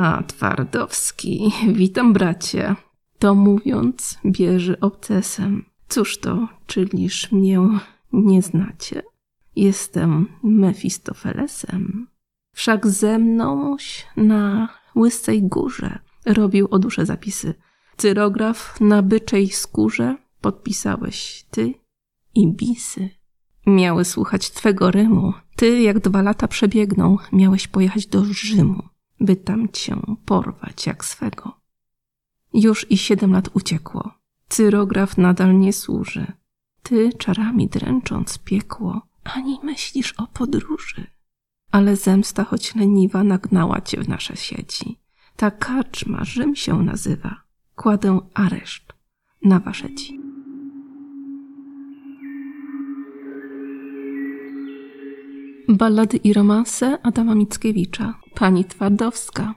A, Twardowski, witam bracie. To mówiąc, bierze obcesem. Cóż to, czyliż mnie nie znacie? Jestem Mefistofelesem. Wszak ze mnąś na łysej górze robił o dusze zapisy. Cyrograf na byczej skórze podpisałeś ty i bisy. Miały słuchać twego rymu. Ty, jak dwa lata przebiegną, miałeś pojechać do Rzymu, by tam cię porwać jak swego. Już i siedem lat uciekło. Cyrograf nadal nie służy. Ty, czarami dręcząc piekło, ani myślisz o podróży. Ale zemsta, choć leniwa, nagnała cię w nasze sieci. Ta kaczma, Rzym się nazywa. Kładę areszt na wasze ci. Ballady i romanse Adama Mickiewicza. Pani Twardowska.